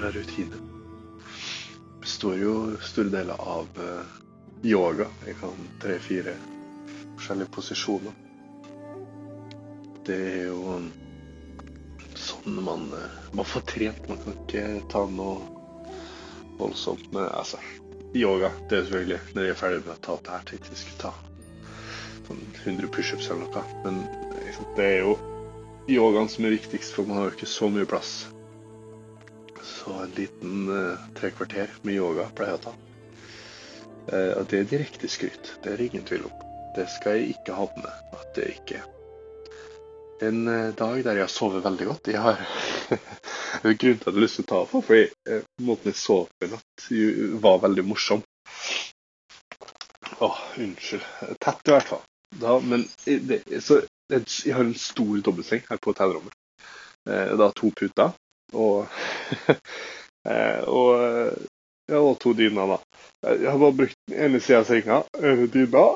vår rutine består jo store deler av eh, yoga. Jeg kan tre-fire forskjellige posisjoner. Det er jo sånn man, eh, man får trent. Man kan ikke ta noe voldsomt. Men altså, yoga det er selvfølgelig Når jeg er ferdig med å ta det her, tenkte jeg skulle ta sånn 100 pushups eller noe. Men det er jo yogaen som er viktigst, for man har jo ikke så mye plass. Så en liten uh, tre kvarter med yoga pleier jeg å ta. Uh, og det er direkte skryt. Det er ingen tvil om. Det skal jeg ikke havne at det ikke er. En uh, dag der jeg har sovet veldig godt Jeg har en grunn til at jeg har lyst til å ta på, fordi uh, måten jeg sov på i natt, var veldig morsom. Åh, unnskyld. Tett i hvert fall. Da, men det, så, jeg har en stor dobbeltseng her på hotellrommet. Eh, da to puter og og, ja, og to dyner, da. Jeg har bare brukt den ene sida av senga, ene dyna.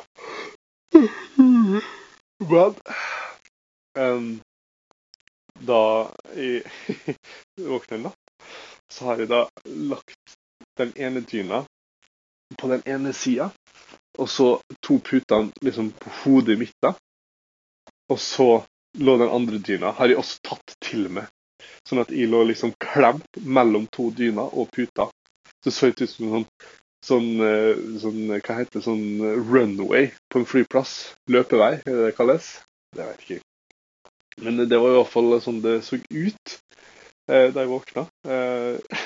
Men um, da jeg våkner en natt, så har jeg da lagt den ene dyna på den ene sida, og så to putene liksom på hodet mitt. da. Og så lå den andre dyna har jeg også tatt til meg. Sånn at jeg lå liksom klemt mellom to dyner og puta. Så så ut som sånn, sånn, sånn, Hva heter det? Sånn runway på en flyplass. Løpevei, er det det kalles? Det vet jeg ikke. Men det var i hvert fall sånn det så ut eh, da jeg våkna. Eh,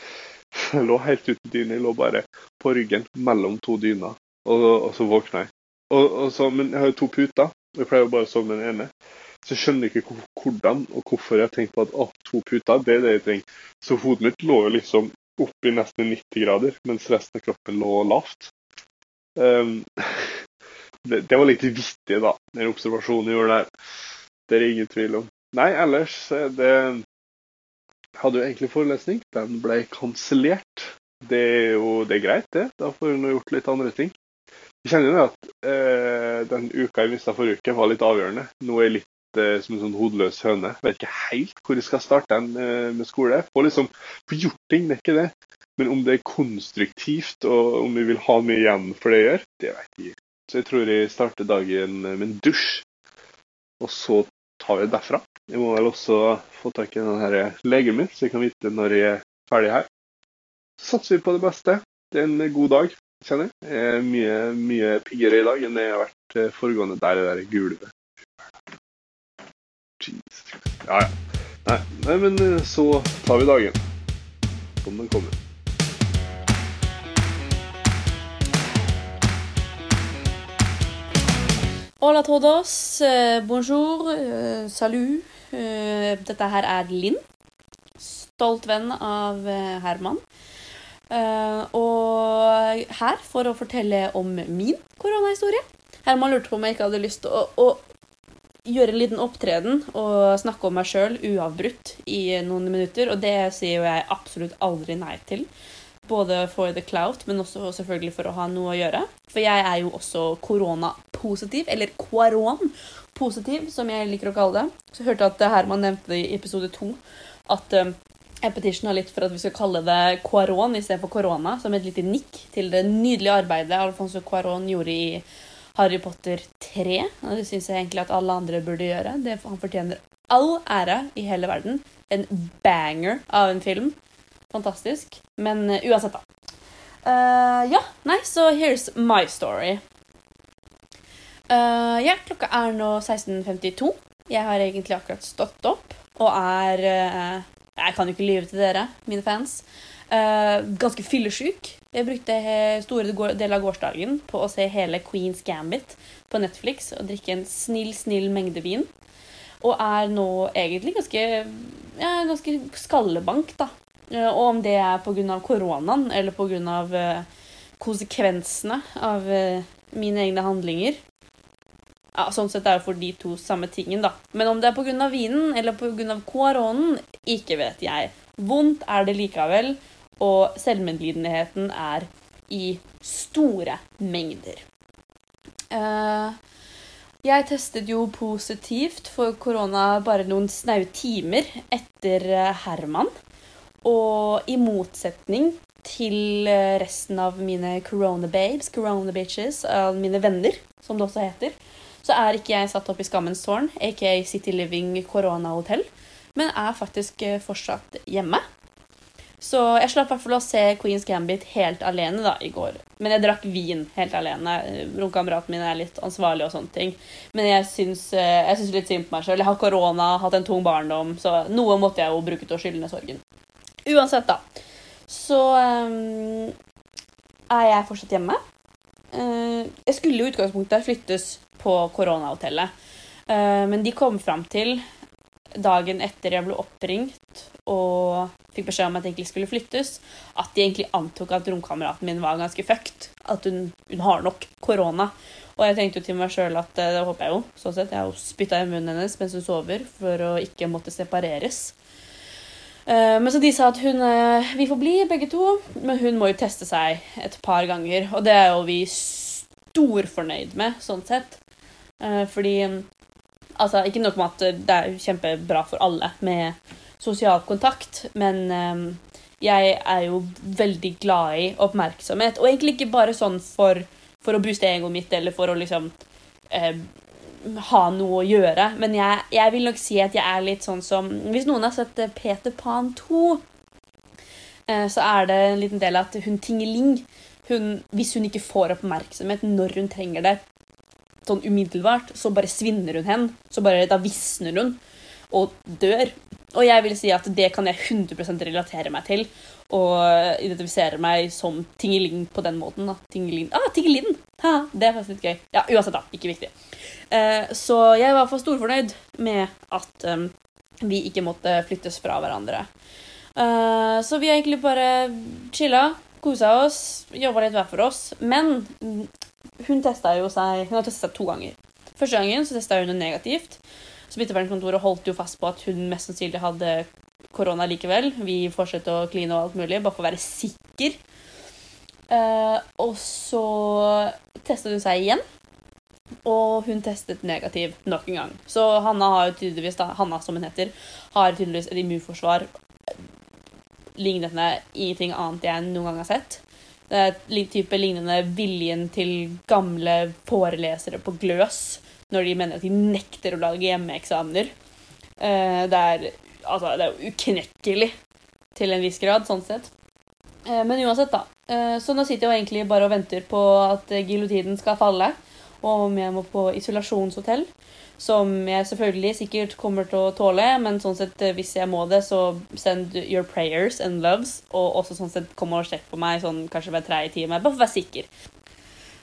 jeg lå helt uten dyne. Jeg lå bare på ryggen mellom to dyner, og, og så våkna jeg. Og, og så, men jeg har jo to puter. Jeg pleier bare å sove med den ene. Så jeg skjønner ikke hvordan og hvorfor jeg har tenkt på at å, to puter, det er det jeg trenger. Så hodet mitt lå jo liksom opp i nesten 90 grader, mens resten av kroppen lå lavt. Um, det, det, var litt vittig, da, den observasjonen jeg gjorde der. Det er det ingen tvil om. Nei, ellers det hadde jo egentlig forelesning. Den ble kansellert. Det er jo det er greit, det. Da får hun gjort litt andre ting. Jeg kjenner jo at eh, den uka jeg mista forrige uke, var litt avgjørende. Nå er jeg litt eh, som en sånn hodeløs høne. Vet ikke helt hvor jeg skal starte den eh, med skole. Og liksom få gjort ting, det er ikke det. Men om det er konstruktivt, og om vi vil ha mye igjen for det jeg gjør, det vet jeg ikke. Så jeg tror jeg starter dagen med en dusj, og så tar vi det derfra. Jeg må vel også få tak i denne legen min, så jeg kan vite når jeg er ferdig her. Så satser vi på det beste. Det er en god dag kjenner jeg. jeg er mye, mye piggere i dag enn det jeg har vært eh, foregående der i det gulvet. Jesus. Ja, ja. Nei, nei, men eh, så tar vi dagen som den kommer. Hola todos, eh, bonjour, salut. Dette her er Linn. Stolt venn av Herman. Og her for å fortelle om min koronahistorie. Herman lurte på om jeg ikke hadde lyst til å, å, gjøre en liten opptreden og snakke om meg sjøl uavbrutt i noen minutter, og det sier jo jeg absolutt aldri nei til. Både for the clout, men også selvfølgelig for å ha noe å gjøre. For jeg er jo også koronapositiv, eller quaron-positiv, som jeg liker å kalle det. Så jeg hørte at Herman nevnte det i episode to at um, jeg petitioner litt for at vi skal kalle det Cuaron istedenfor korona, som et lite nikk til det nydelige arbeidet Alfonso Cuaron gjorde i Harry Potter 3. Og det syns jeg egentlig at alle andre burde gjøre. Det, han fortjener all ære i hele verden. En banger av en film. Fantastisk. Men uh, uansett, da. Uh, ja, nei, så here's my story. Uh, ja, klokka er nå 16.52. Jeg har egentlig akkurat stått opp og er jeg kan jo ikke lyve til dere, mine fans. Uh, ganske fyllesyk. Jeg brukte store deler av gårsdagen på å se hele Queen's Gambit på Netflix og drikke en snill, snill mengde vin. Og er nå egentlig ganske, ja, ganske skallebank, da. Uh, og om det er pga. koronaen eller pga. Uh, konsekvensene av mine egne handlinger, ja, sånn sett er det for de to samme tingen, da. Men om det er pga. vinen eller pga. koronen, ikke vet jeg. Vondt er det likevel, og selvmedlidenheten er i store mengder. Uh, jeg testet jo positivt for korona bare noen snaue timer etter Herman. og i motsetning til eh, resten av mine corona babes, corona bitches, mine venner, som det også heter, så er ikke jeg satt opp i skammens tårn, aka City Living koronahotell, men er faktisk eh, fortsatt hjemme. Så jeg slapp i hvert fall å se Queens Gambit helt alene da, i går. Men jeg drakk vin helt alene. Romkameraten min er litt ansvarlig og sånne ting. Men jeg syns, eh, jeg syns litt synd på meg sjøl. Jeg har korona, hatt en tung barndom, så noe måtte jeg jo bruke til å skylle ned sorgen. Uansett, da. Så um, er jeg fortsatt hjemme. Uh, jeg skulle i utgangspunktet flyttes på koronahotellet, uh, men de kom fram til dagen etter jeg ble oppringt og fikk beskjed om at jeg egentlig skulle flyttes, at de egentlig antok at romkameraten min var ganske fucked. At hun, hun har nok korona. Og jeg tenkte jo til meg sjøl at det håper jeg jo. sånn sett. Jeg har jo spytta i munnen hennes mens hun sover, for å ikke måtte separeres. Eh, men så de sa at hun eh, Vi får bli, begge to. Men hun må jo teste seg et par ganger. Og det er jo vi storfornøyd med, sånn sett. Eh, fordi Altså, ikke nok med at det er kjempebra for alle med sosial kontakt, men jeg er jo veldig glad i oppmerksomhet. Og egentlig ikke bare sånn for, for å booste egoet mitt eller for å liksom ha noe å gjøre. Men jeg, jeg, vil nok si at jeg er litt sånn som Hvis noen har sett eh, Peter Pan 2, eh, så er det en liten del at hun Tingeling hun, Hvis hun ikke får oppmerksomhet når hun trenger det sånn umiddelbart, så bare svinner hun hen. Så bare Da visner hun og dør. Og jeg vil si at det kan jeg 100% relatere meg til. Og identifisere meg som Tingeling på den måten. da. Tingeling. Ah, Tingelin! Det er faktisk litt gøy. Ja, Uansett, da. Ikke viktig. Eh, så jeg var for storfornøyd med at um, vi ikke måtte flyttes fra hverandre. Eh, så vi har egentlig bare chilla, kosa oss, jobba litt hver for oss. Men hun testa jo seg Hun har testa seg to ganger. Første gangen så testa hun det negativt. Smittevernkontoret holdt jo fast på at hun mest sannsynlig hadde korona likevel. Vi fortsatte å kline og alt mulig, bare for å være sikker. Uh, og så testet hun seg igjen, og hun testet negativ nok en gang. Så Hanna har jo tydeligvis, da, Hanna som hun heter, har tydeligvis et immunforsvar lignende ingenting annet jeg noen gang har sett. Det er litt type lignende viljen til gamle forelesere på gløs når de mener at de nekter å lage hjemmeeksamener. Uh, det er altså, det er jo uknekkelig til en viss grad, sånn sett. Uh, men uansett, da. Uh, så nå sitter jeg egentlig bare og venter på at giljotinen skal falle, og om jeg må på isolasjonshotell. Som jeg selvfølgelig sikkert kommer til å tåle, men sånn sett, hvis jeg må det, så send your prayers and loves. Og også sånn sett kom og sjekk på meg sånn kanskje hver tredje time, bare for å være sikker.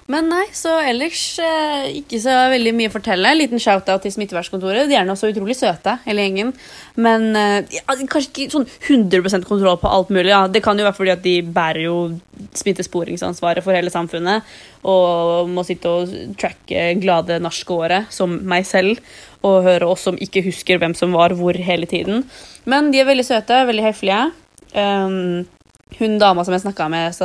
Men nei, så ellers eh, ikke så veldig mye å fortelle. Liten shout-out til smittevernkontoret. De er nå så utrolig søte, hele gjengen. Men eh, ja, kanskje ikke sånn 100% kontroll på alt mulig. Ja. Det kan jo være fordi at de bærer jo smittesporingsansvaret for hele samfunnet. Og må sitte og tracke glade nachskåret, som meg selv. Og høre oss som ikke husker hvem som var hvor hele tiden. Men de er veldig søte, veldig høflige. Um, hun dama som jeg snakka med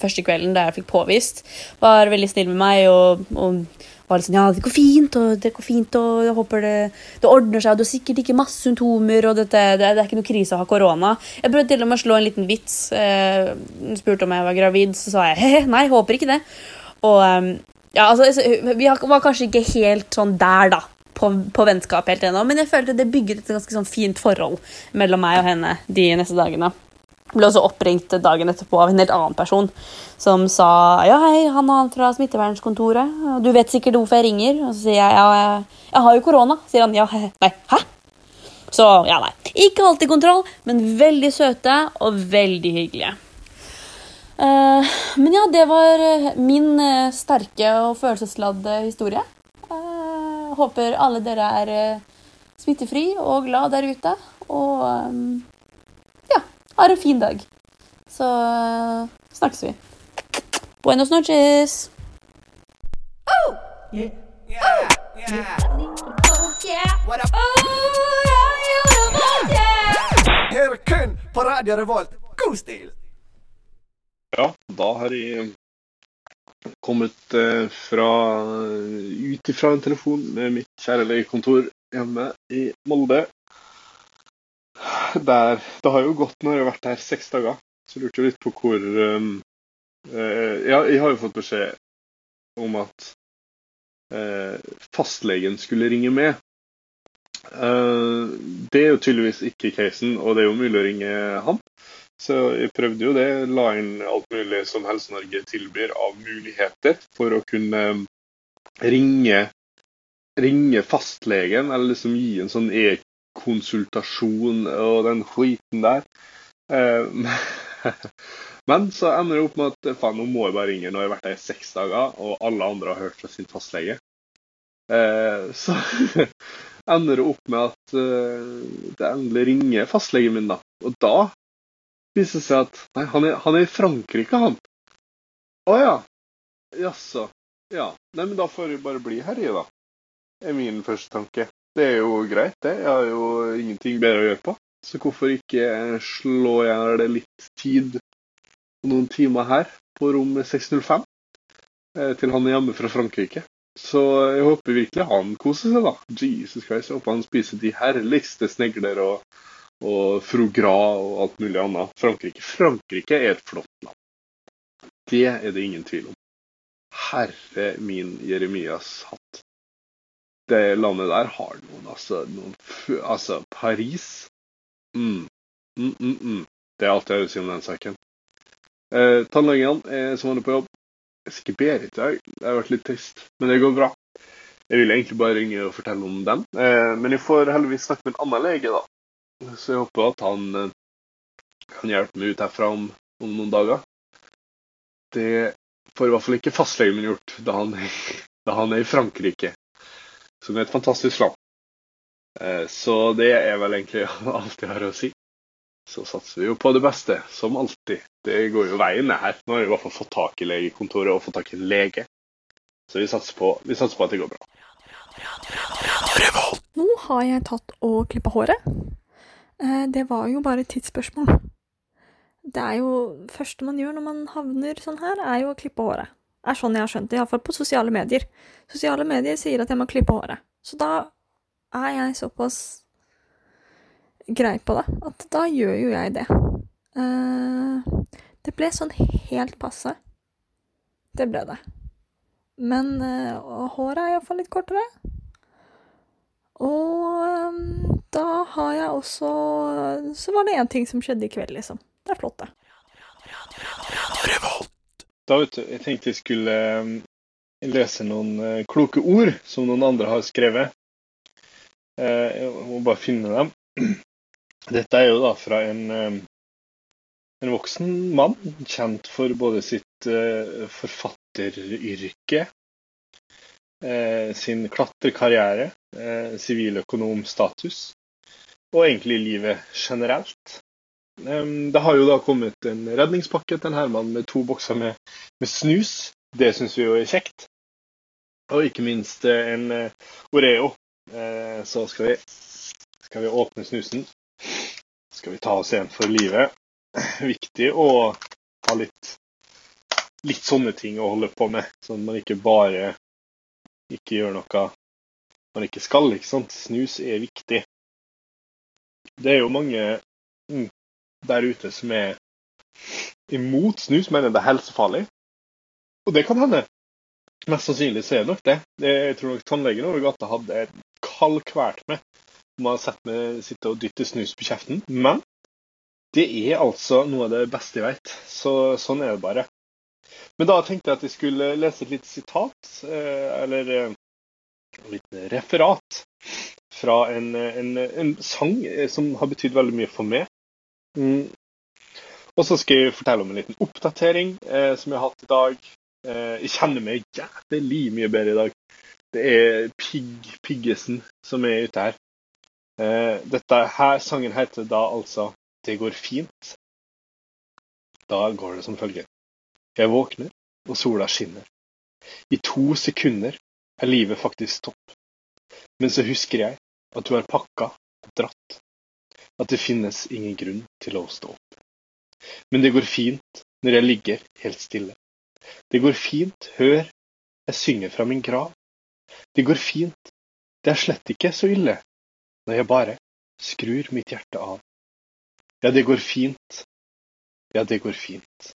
første kvelden da jeg fikk påvist, var veldig snill med meg og, og var litt sånn Ja, det går fint, og det går fint, og jeg håper det, det ordner seg, og du har sikkert ikke masse symptomer, og dette, det, det, er ikke noe krise å ha korona. Jeg prøvde til og med å slå en liten vits. Eh, spurte om jeg var gravid, så sa jeg he nei, håper ikke det. Og um, ja, altså, vi var kanskje ikke helt sånn der, da. På, på vennskap helt ennå, men jeg følte det bygget et ganske sånn fint forhold mellom meg og henne de neste dagene ble også oppringt dagen etterpå av en helt annen person som sa ja, hei, han er fra smittevernkontoret. Du vet sikkert hvorfor jeg ringer. Og så sier jeg ja, jeg, har jo korona. Sier han ja, nei, hæ? Så ja, nei. Ikke alltid kontroll, men veldig søte og veldig hyggelige. Uh, men ja, det var min uh, sterke og følelsesladde historie. Uh, håper alle dere er smittefri og glad der ute. Og um, har en fin dag. Så uh, snakkes vi. Buenos noches. Oh! Yeah. Yeah, yeah. Oh, yeah. What up? Oh, yeah, Her kun på Radio Revolt. God stil! Ja, da har jeg kommet uh, fra ut ifra en telefon med mitt kjære legekontor hjemme i Molde. Der Det har jo gått når jeg har vært her seks dager, så jeg lurte jo litt på hvor um, uh, Ja, jeg har jo fått beskjed om at uh, fastlegen skulle ringe med. Uh, det er jo tydeligvis ikke casen, og det er jo mulig å ringe han. Så jeg prøvde jo det. La inn alt mulig som Helse-Norge tilbyr av muligheter for å kunne ringe, ringe fastlegen, eller liksom gi en sånn e-konsultasjon og den skiten der. Eh, Men så ender det opp med at faen, nå må jeg bare ringe. Nå har jeg vært der i seks dager, og alle andre har hørt fra sin fastlege. Eh, så ender det opp med at eh, det endelig ringer fastlegen min, da. Og da viser det seg at nei, han er, han er i Frankrike, han. Å ja. Jaså. Ja. Nei, men da får jeg bare bli her i, da. er min første tanke. Det er jo greit, det. Jeg har jo ingenting bedre å gjøre på. Så hvorfor ikke slå i hjel litt tid noen timer her på rom 605 eh, til han er hjemme fra Frankrike. Så jeg håper virkelig han koser seg, da. Jesus Christ, jeg håper han spiser de herligste snegler og, og gras og alt mulig annet. Frankrike Frankrike er et flott land. Det er det ingen tvil om. Herre min Jeremias. Det landet der har noen, altså, noen Altså, Paris mm. Mm, mm, mm. Det er alt jeg vil si om den saken. Eh, Tannlegen er som var på jobb. Ikke bedre i dag. Det har vært litt trist, men det går bra. Jeg vil egentlig bare ringe og fortelle om den. Eh, men jeg får heldigvis snakke med en annen lege, da. Så jeg håper at han eh, kan hjelpe meg ut herfra om, om, noen dager. Det får i hvert fall ikke fastlegen min gjort da han, da han, er i Frankrike, som er et fantastisk land. Eh, så det er vel egentlig alt jeg har å si så satser vi jo på det beste, som alltid. Det går jo veien her. Nå har vi i hvert fall fått tak i legekontoret og fått tak i en lege. Så vi satser på, vi satser på at det går bra. Nå har jeg tatt og klippa håret. Eh, det var jo bare et tidsspørsmål. Det er jo første man gjør når man havner sånn her, er jo å klippe håret. Er sånn jeg har skjønt det, iallfall på sosiale medier. Sosiale medier sier at jeg må klippe håret. Så da er jeg såpass grei på det, at da gjør jo jeg det. Uh, det ble sånn helt passe. Det ble det. Men uh, håret er iallfall litt kortere. Og um, da har jeg også Så var det én ting som skjedde i kveld, liksom. Det er flott, det. Da vet du, jeg tenkte jeg skulle um, lese noen uh, kloke ord som noen andre har skrevet. Jeg må bare finne dem. Dette er jo da fra en, eh, en voksen mann, kjent for både sitt forfatteryrke, sin klatrekarriere, siviløkonomstatus og egentlig livet generelt. Det har jo da kommet en redningspakke til en herremann med to bokser med, med snus. Det syns vi jo er kjekt. Og ikke minst en Oreo. så skal vi, skal vi åpne snusen skal vi ta oss en for livet. Viktig å ha litt, litt sånne ting å holde på med, sånn at man ikke bare ikke gjør noe man ikke skal. ikke sant? Snus er viktig. Det er jo mange der ute som er imot snus, mener det er helsefarlig. Og det kan hende. Mest sannsynlig så er det nok det. Jeg tror nok tannlegen over gata hadde kaldkvært med må ha sett meg sitte og dytte snus på kjeften. Men det er altså noe av det beste jeg vet. Så sånn er det bare. Men da tenkte jeg at jeg skulle lese et lite sitat, eh, eller et eh, lite referat, fra en, en, en, sang eh, som har betydd veldig mye for meg. Mm. Og så skal jeg fortelle om en liten oppdatering eh, som jeg har hatt i dag. Eh, jeg kjenner meg jævlig mye bedre i dag. Det er Pigg Piggesen som er ute her. Eh, dette her, Sangen heter da altså 'Det går fint'. Da går det som følger. Jeg våkner, og sola skinner. I to sekunder er livet faktisk topp. Men så husker jeg at du har pakka og dratt. At det finnes ingen grunn til å stå opp. Men det går fint når jeg ligger helt stille. Det går fint, hør, jeg synger fra min grav. Det går fint, det er slett ikke så ille når jeg bare skrur mitt hjerte av Ja, det går fint. Ja, det går fint.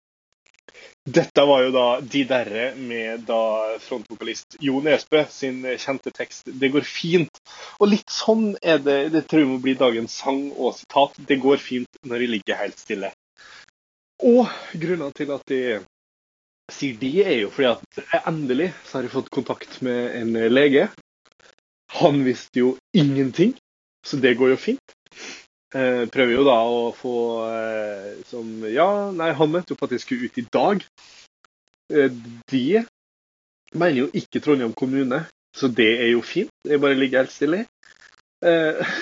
Dette var jo da De derre med da frontvokalist Jo Nesbø sin kjente tekst 'Det går fint'. Og litt sånn er det Det tror jeg må bli dagens sang og sitat. 'Det går fint når jeg ligger helt stille'. Og grunnen til at de sier de, er jo fordi at endelig så har jeg fått kontakt med en lege. Han visste jo ingenting, så det går jo fint. Eh, prøver jo da å få eh, som Ja, nei, han mente jo på at jeg skulle ut i dag. Eh, det mener jo ikke Trondheim kommune, så det er jo fint. Jeg bare ligger helt stille. Eh,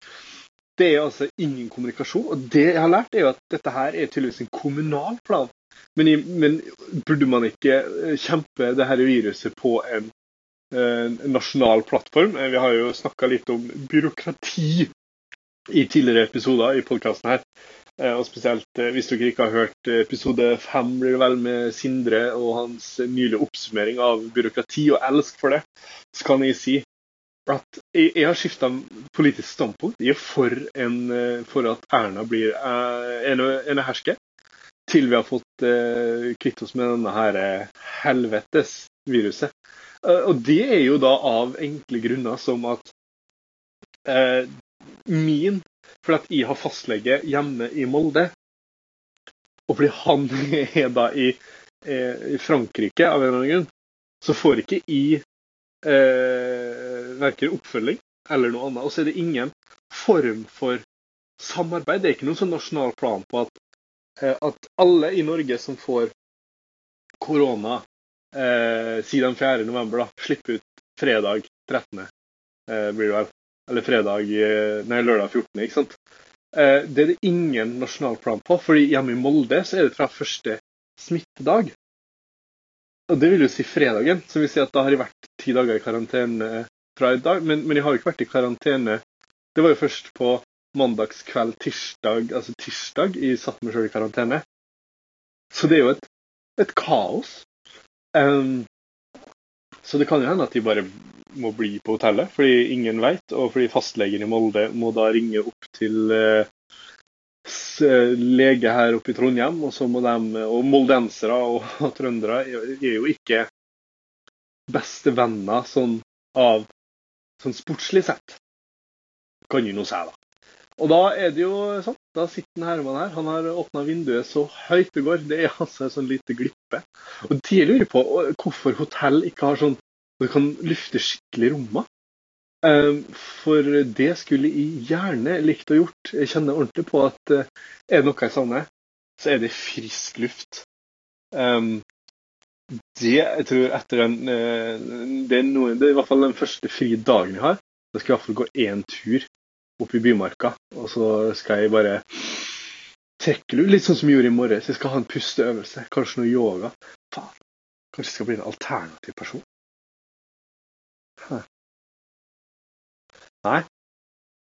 det er altså ingen kommunikasjon. Og det jeg har lært, er jo at dette her er tydeligvis en kommunal plan. Men, men burde man ikke eh, kjempe det her viruset på en, nasjonal plattform? Vi har jo snakka litt om byråkrati i tidligere episoder i podkasten her. Eh, Og spesielt eh, hvis dere ikke har hørt eh, episode fem, blir det vel, med Sindre og hans nylige oppsummering av byråkrati og elsk for det, så kan jeg si at jeg, har skifta politisk standpunkt. Jeg er for, en, for at Erna blir ene- enehersker, til vi har fått kvitt oss med denne her helvetes viruset. Og det er jo da av enkle grunner som at min fordi jeg har fastlege hjemme i Molde. Og fordi han er da i, eh, i Frankrike av en eller annen grunn, så får ikke jeg eh, verken oppfølging eller noe annet. Og så er det ingen form for samarbeid. Det er ikke noen sånn nasjonal plan på at, eh, at alle i Norge som får korona eh, siden 4. november, da, slipper ut fredag 13. Eh, blir det vel. Eller fredag, eh, nei, lørdag 14., ikke sant. Eh, det er det ingen nasjonal plan på, fordi hjemme i Molde så er det fra første smittedag. Og det vil jo si fredagen, som vil si at da har jeg vært ti dager i karantene fra i dag. Men, men jeg har jo ikke vært i karantene. Det var jo først på mandagskveld, tirsdag, altså tirsdag, jeg satte meg sjøl i karantene. Så det er jo et, et kaos. Um, så det kan jo hende at de bare må bli på hotellet, fordi ingen veit, og fordi fastlegen i Molde må da ringe opp til eh, eh, lege her oppe i Trondheim, og så må de, og moldensere og, og trøndere er jo ikke bestevenner sånn av sånn sportslig sett, kan jo nå si, da. Og da er det jo sånn, da sitter Herman her, han har åpna vinduet så høyt det går, det er altså en sånn lite glippe. Og de lurer på hvorfor hotell ikke har sånn du kan lufte skikkelig rommet. Um, for det skulle jeg gjerne likt å gjort. Jeg kjenner ordentlig på at eh, er det noe jeg savner, så er det frisk luft. Um, det jeg tror etter den eh, det, er noe, det er i hvert fall den første frie dagen jeg har. Da skal jeg i hvert fall gå én tur opp i Bymarka, og så skal jeg bare trekke luft. Litt sånn som jeg gjorde i morges. Jeg skal ha en pusteøvelse. Kanskje noe yoga. Faen. Kanskje jeg skal bli en alternativ person. Nei,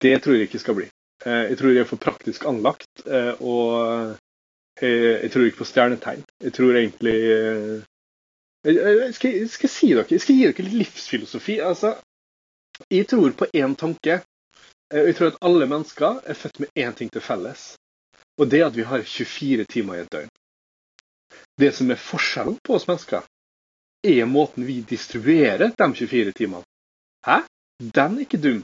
det tror jeg ikke skal bli. Eh, Jeg tror jeg er for praktisk anlagt, eh, og eh, jeg tror ikke på stjernetegn. Jeg tror egentlig jeg- skal, jeg- si dere, jeg skal gi dere litt livsfilosofi. Altså, jeg tror på én tanke. Jeg tror at alle mennesker er født med én ting til felles. Og det er at vi har 24 timer i et døgn. Det som er forskjellen på oss mennesker, er måten vi distribuerer de 24 timene. Hæ? Den er ikke dum.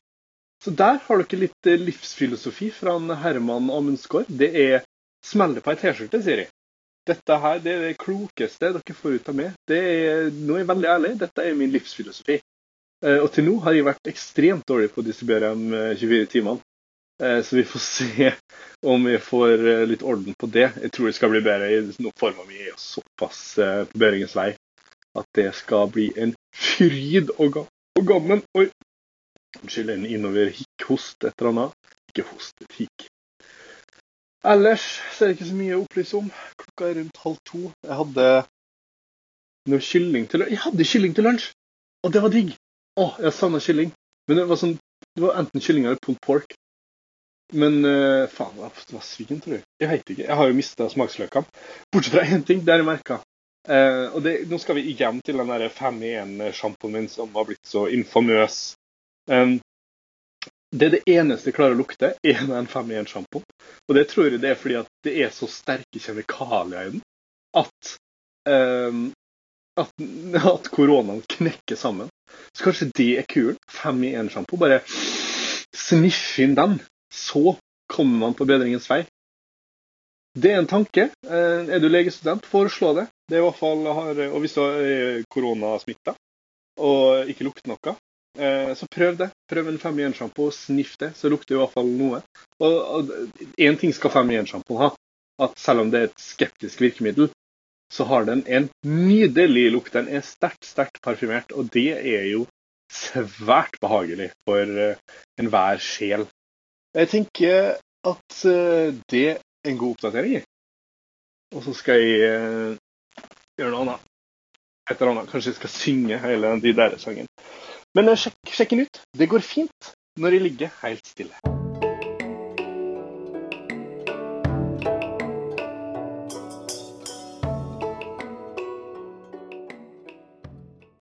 Så der har dere litt eh, livsfilosofi fra en Herman Amundsgaard. Det er smell på ei T-skjorte, sier jeg. Dette her det er det klokeste dere får ut av meg. Det er, nå er jeg veldig ærlig, dette er min livsfilosofi. Eh, Og til nå har jeg vært ekstremt dårlig på å distribuere de eh, 24 timene. Eh, Så vi får se om vi får litt orden på det. Jeg tror det skal bli bedre. Nå forma mi er såpass på bedringens vei at det skal bli en fryd og gå. og gammen. Oi, Unnskyld, en innover hikk-host, et eller annet. Ikke host, et hikk. Ellers så er det ikke så mye å opplyse om. Klokka er rundt halv to. Jeg hadde noe kylling til lunsj. Jeg hadde kylling til lunsj! Og det var digg! Å, jeg savna kylling. Men det var sånn Det var enten kylling eller pulled pork. Men uh, faen, det var, svigen tror jeg. Jeg vet ikke. Jeg har jo mista smaksløkene. Bortsett fra én ting, det har jeg merka. Uh, og det, nå skal vi igjen til den 5 i 1-sjampoen min som har blitt så infamøs. Um, Det er det eneste jeg klarer å lukte, er den 5 i 1-sjampoen. Og det tror jeg det er fordi at det er så sterke kjemikalier i den at, um, at, at koronaen knekker sammen. Så kanskje det er kuren. 5 i 1-sjampo. Bare sniff inn den, så kommer man på bedringens vei. Det er en tanke. Eh, Er du legestudent, foreslå det. det er i hvert fall har, og hvis du er koronasmitta og ikke lukter noe, eh, så prøv det. Prøv en 5 i 1-sjampo sniff det, så lukter det i hvert fall noe. Og Én ting skal 5 i 1-sjampoen ha, at selv om det er et skeptisk virkemiddel, så har den en nydelig lukt. Den er sterkt, sterkt parfymert, og det er jo svært behagelig for eh, enhver sjel. Jeg tenker at eh, det er en god oppdatering. Og så skal jeg eh, gjøre noe annet. Et eller annet. Kanskje jeg skal synge hele de der sangen. Men eh, sjekk, sjekk den ut. Det går fint når jeg ligger helt stille.